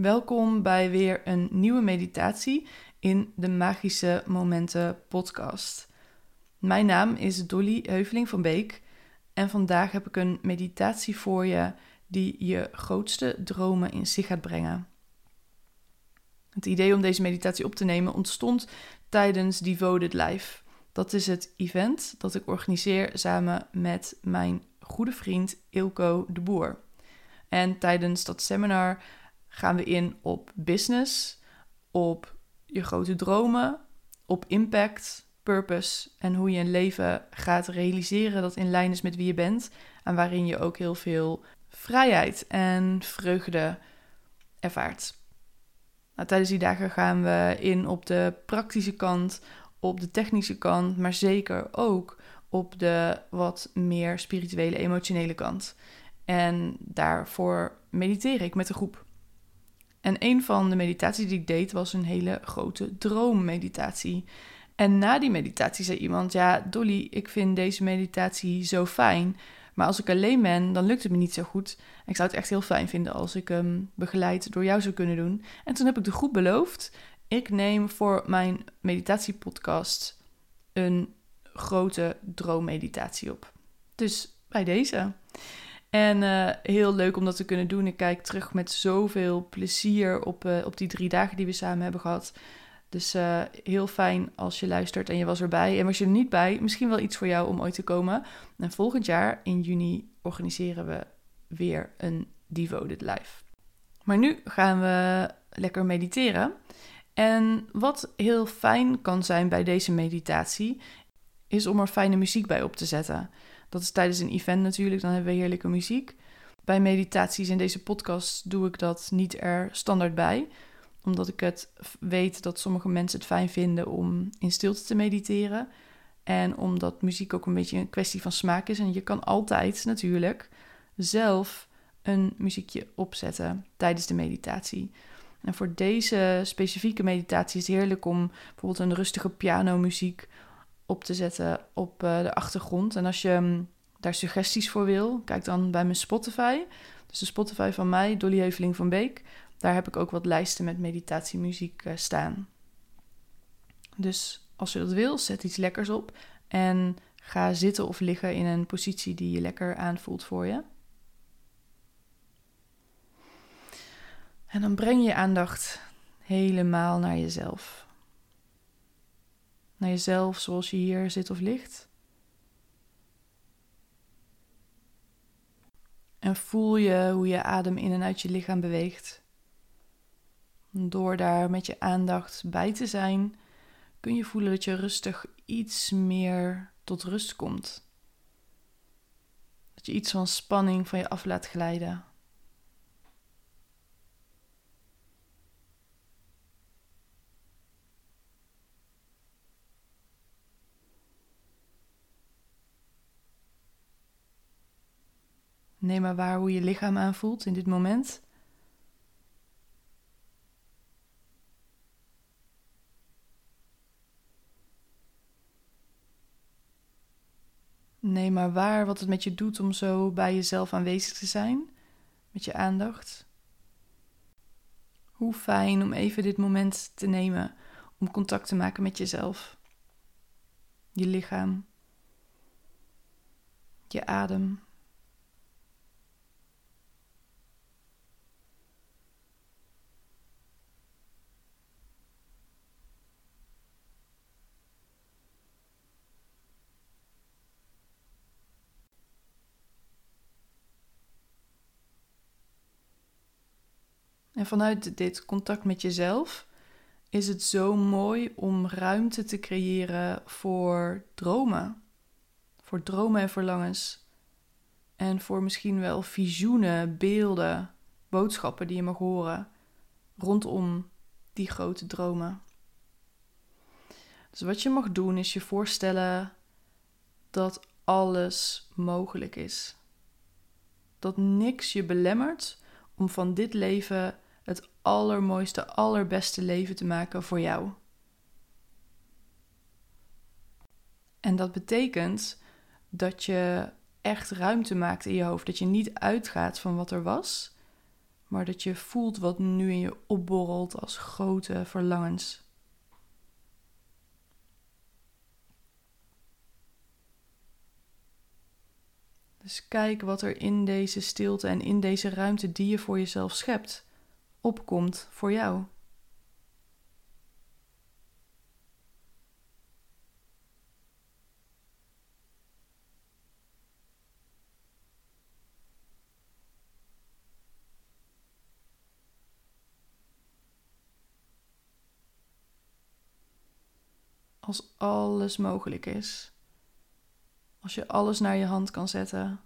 Welkom bij weer een nieuwe meditatie in de Magische Momenten podcast. Mijn naam is Dolly Heuveling van Beek en vandaag heb ik een meditatie voor je die je grootste dromen in zich gaat brengen. Het idee om deze meditatie op te nemen ontstond tijdens Devoted Life. Dat is het event dat ik organiseer samen met mijn goede vriend Ilko de Boer. En tijdens dat seminar gaan we in op business, op je grote dromen, op impact, purpose en hoe je een leven gaat realiseren dat in lijn is met wie je bent en waarin je ook heel veel vrijheid en vreugde ervaart. Nou, tijdens die dagen gaan we in op de praktische kant, op de technische kant, maar zeker ook op de wat meer spirituele, emotionele kant. En daarvoor mediteer ik met de groep. En een van de meditaties die ik deed was een hele grote droommeditatie. En na die meditatie zei iemand: Ja, Dolly, ik vind deze meditatie zo fijn. Maar als ik alleen ben, dan lukt het me niet zo goed. ik zou het echt heel fijn vinden als ik hem begeleid door jou zou kunnen doen. En toen heb ik de groep beloofd: ik neem voor mijn meditatiepodcast een grote droommeditatie op. Dus bij deze. En uh, heel leuk om dat te kunnen doen. Ik kijk terug met zoveel plezier op, uh, op die drie dagen die we samen hebben gehad. Dus uh, heel fijn als je luistert en je was erbij. En was je er niet bij, misschien wel iets voor jou om ooit te komen. En volgend jaar in juni organiseren we weer een Devoted Live. Maar nu gaan we lekker mediteren. En wat heel fijn kan zijn bij deze meditatie, is om er fijne muziek bij op te zetten. Dat is tijdens een event natuurlijk, dan hebben we heerlijke muziek. Bij meditaties in deze podcast doe ik dat niet er standaard bij, omdat ik het weet dat sommige mensen het fijn vinden om in stilte te mediteren. En omdat muziek ook een beetje een kwestie van smaak is. En je kan altijd natuurlijk zelf een muziekje opzetten tijdens de meditatie. En voor deze specifieke meditatie is het heerlijk om bijvoorbeeld een rustige pianomuziek op te zetten op uh, de achtergrond. En als je um, daar suggesties voor wil, kijk dan bij mijn Spotify. Dus de Spotify van mij, Dolly Heuveling van Beek. Daar heb ik ook wat lijsten met meditatiemuziek uh, staan. Dus als je dat wil, zet iets lekkers op. En ga zitten of liggen in een positie die je lekker aanvoelt voor je. En dan breng je aandacht helemaal naar jezelf naar jezelf zoals je hier zit of ligt. En voel je hoe je adem in en uit je lichaam beweegt. Door daar met je aandacht bij te zijn, kun je voelen dat je rustig iets meer tot rust komt. Dat je iets van spanning van je af laat glijden. Neem maar waar hoe je lichaam aanvoelt in dit moment. Neem maar waar wat het met je doet om zo bij jezelf aanwezig te zijn, met je aandacht. Hoe fijn om even dit moment te nemen om contact te maken met jezelf, je lichaam, je adem. En vanuit dit contact met jezelf is het zo mooi om ruimte te creëren voor dromen. Voor dromen en verlangens. En voor misschien wel visioenen, beelden, boodschappen die je mag horen rondom die grote dromen. Dus wat je mag doen is je voorstellen dat alles mogelijk is. Dat niks je belemmert om van dit leven allermooiste, allerbeste leven te maken voor jou. En dat betekent dat je echt ruimte maakt in je hoofd. Dat je niet uitgaat van wat er was, maar dat je voelt wat nu in je opborrelt als grote verlangens. Dus kijk wat er in deze stilte en in deze ruimte die je voor jezelf schept, opkomt voor jou. Als alles mogelijk is. Als je alles naar je hand kan zetten.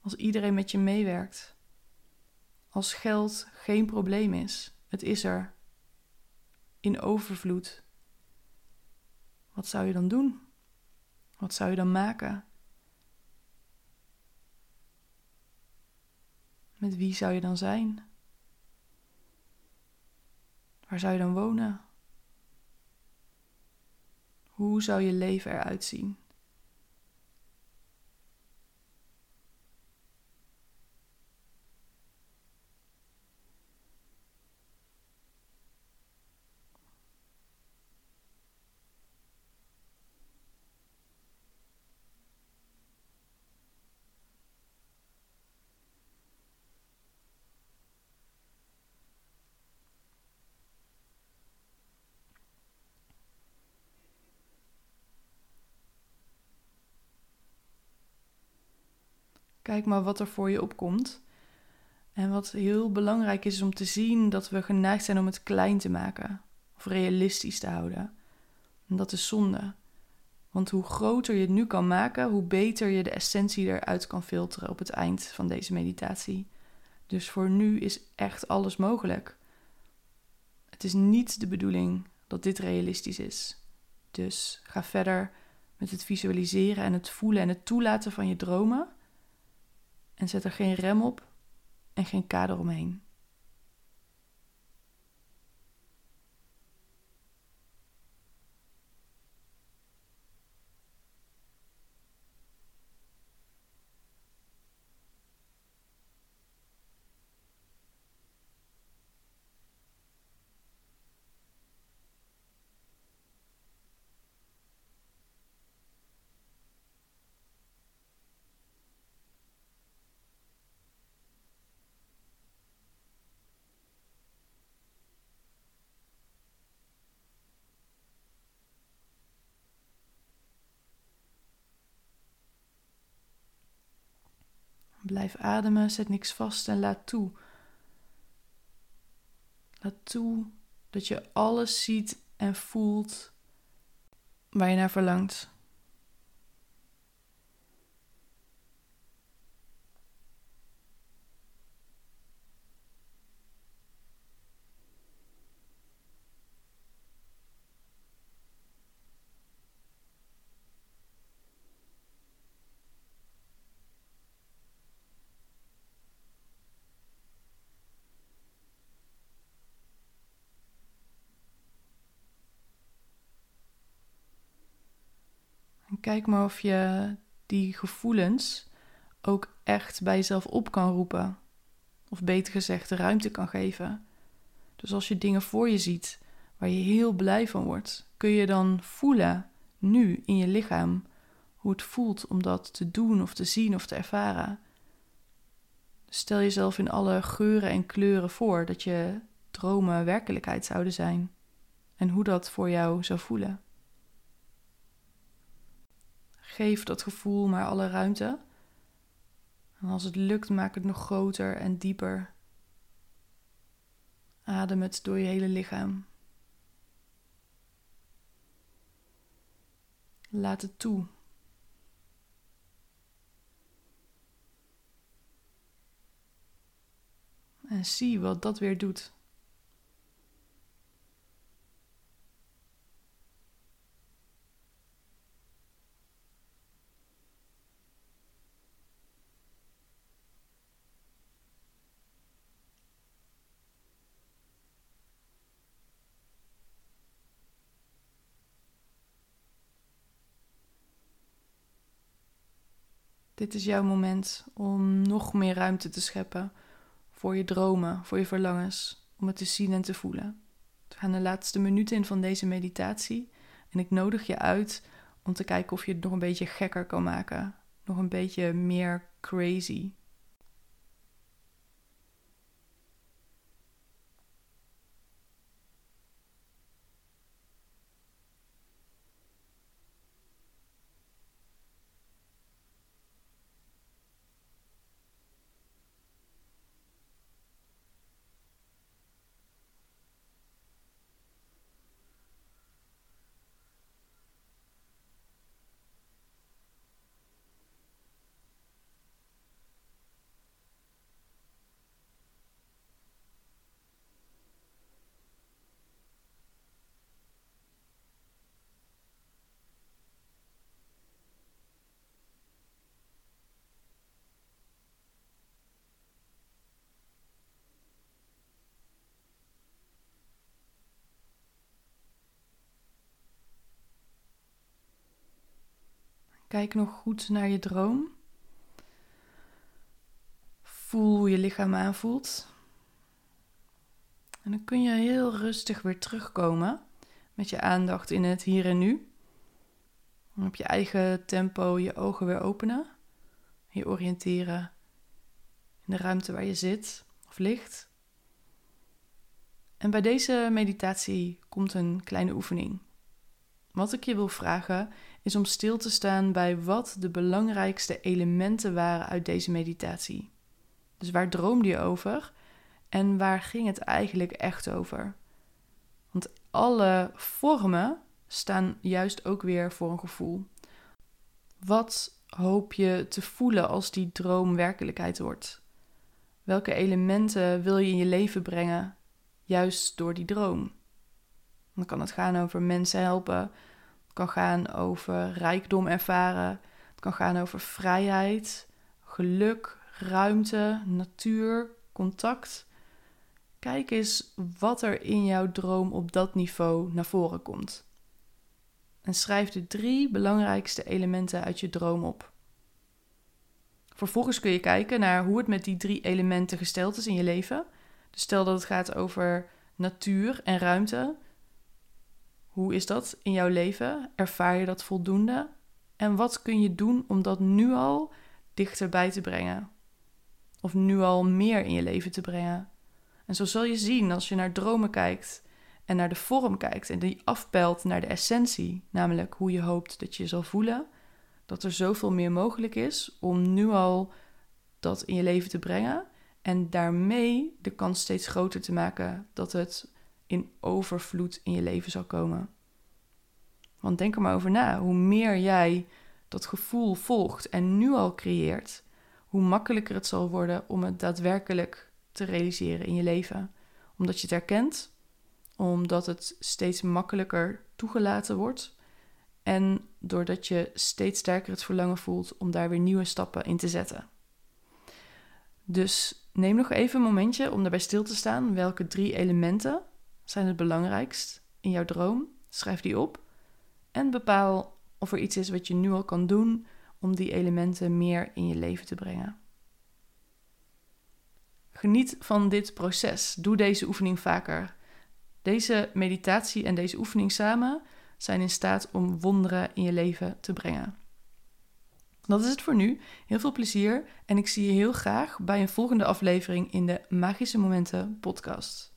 Als iedereen met je meewerkt. Als geld geen probleem is. Het is er. In overvloed. Wat zou je dan doen? Wat zou je dan maken? Met wie zou je dan zijn? Waar zou je dan wonen? Hoe zou je leven eruit zien? Kijk maar wat er voor je opkomt. En wat heel belangrijk is, is om te zien dat we geneigd zijn om het klein te maken of realistisch te houden. En dat is zonde. Want hoe groter je het nu kan maken, hoe beter je de essentie eruit kan filteren op het eind van deze meditatie. Dus voor nu is echt alles mogelijk. Het is niet de bedoeling dat dit realistisch is. Dus ga verder met het visualiseren en het voelen en het toelaten van je dromen. En zet er geen rem op en geen kader omheen. Blijf ademen, zet niks vast en laat toe. Laat toe dat je alles ziet en voelt waar je naar verlangt. Kijk maar of je die gevoelens ook echt bij jezelf op kan roepen. Of beter gezegd, de ruimte kan geven. Dus als je dingen voor je ziet waar je heel blij van wordt, kun je dan voelen, nu in je lichaam, hoe het voelt om dat te doen of te zien of te ervaren. Stel jezelf in alle geuren en kleuren voor dat je dromen werkelijkheid zouden zijn en hoe dat voor jou zou voelen. Geef dat gevoel maar alle ruimte. En als het lukt, maak het nog groter en dieper. Adem het door je hele lichaam. Laat het toe. En zie wat dat weer doet. Dit is jouw moment om nog meer ruimte te scheppen voor je dromen, voor je verlangens, om het te zien en te voelen. We gaan de laatste minuten in van deze meditatie en ik nodig je uit om te kijken of je het nog een beetje gekker kan maken, nog een beetje meer crazy. Kijk nog goed naar je droom. Voel hoe je lichaam aanvoelt. En dan kun je heel rustig weer terugkomen met je aandacht in het hier en nu. op je eigen tempo je ogen weer openen. Je oriënteren in de ruimte waar je zit of ligt. En bij deze meditatie komt een kleine oefening. Wat ik je wil vragen is om stil te staan bij wat de belangrijkste elementen waren uit deze meditatie. Dus waar droomde je over en waar ging het eigenlijk echt over? Want alle vormen staan juist ook weer voor een gevoel. Wat hoop je te voelen als die droom werkelijkheid wordt? Welke elementen wil je in je leven brengen, juist door die droom? Dan kan het gaan over mensen helpen. Kan gaan over rijkdom ervaren. Het kan gaan over vrijheid, geluk, ruimte, natuur, contact. Kijk eens wat er in jouw droom op dat niveau naar voren komt. En schrijf de drie belangrijkste elementen uit je droom op. Vervolgens kun je kijken naar hoe het met die drie elementen gesteld is in je leven. Dus stel dat het gaat over natuur en ruimte, hoe is dat in jouw leven? Ervaar je dat voldoende? En wat kun je doen om dat nu al dichterbij te brengen? Of nu al meer in je leven te brengen? En zo zal je zien als je naar dromen kijkt en naar de vorm kijkt en die afpelt naar de essentie, namelijk hoe je hoopt dat je je zal voelen, dat er zoveel meer mogelijk is om nu al dat in je leven te brengen en daarmee de kans steeds groter te maken dat het in overvloed in je leven zal komen. Want denk er maar over na. Hoe meer jij dat gevoel volgt en nu al creëert, hoe makkelijker het zal worden om het daadwerkelijk te realiseren in je leven. Omdat je het herkent, omdat het steeds makkelijker toegelaten wordt en doordat je steeds sterker het verlangen voelt om daar weer nieuwe stappen in te zetten. Dus neem nog even een momentje om daarbij stil te staan. Welke drie elementen zijn het belangrijkst in jouw droom? Schrijf die op en bepaal of er iets is wat je nu al kan doen om die elementen meer in je leven te brengen. Geniet van dit proces. Doe deze oefening vaker. Deze meditatie en deze oefening samen zijn in staat om wonderen in je leven te brengen. Dat is het voor nu. Heel veel plezier en ik zie je heel graag bij een volgende aflevering in de Magische Momenten podcast.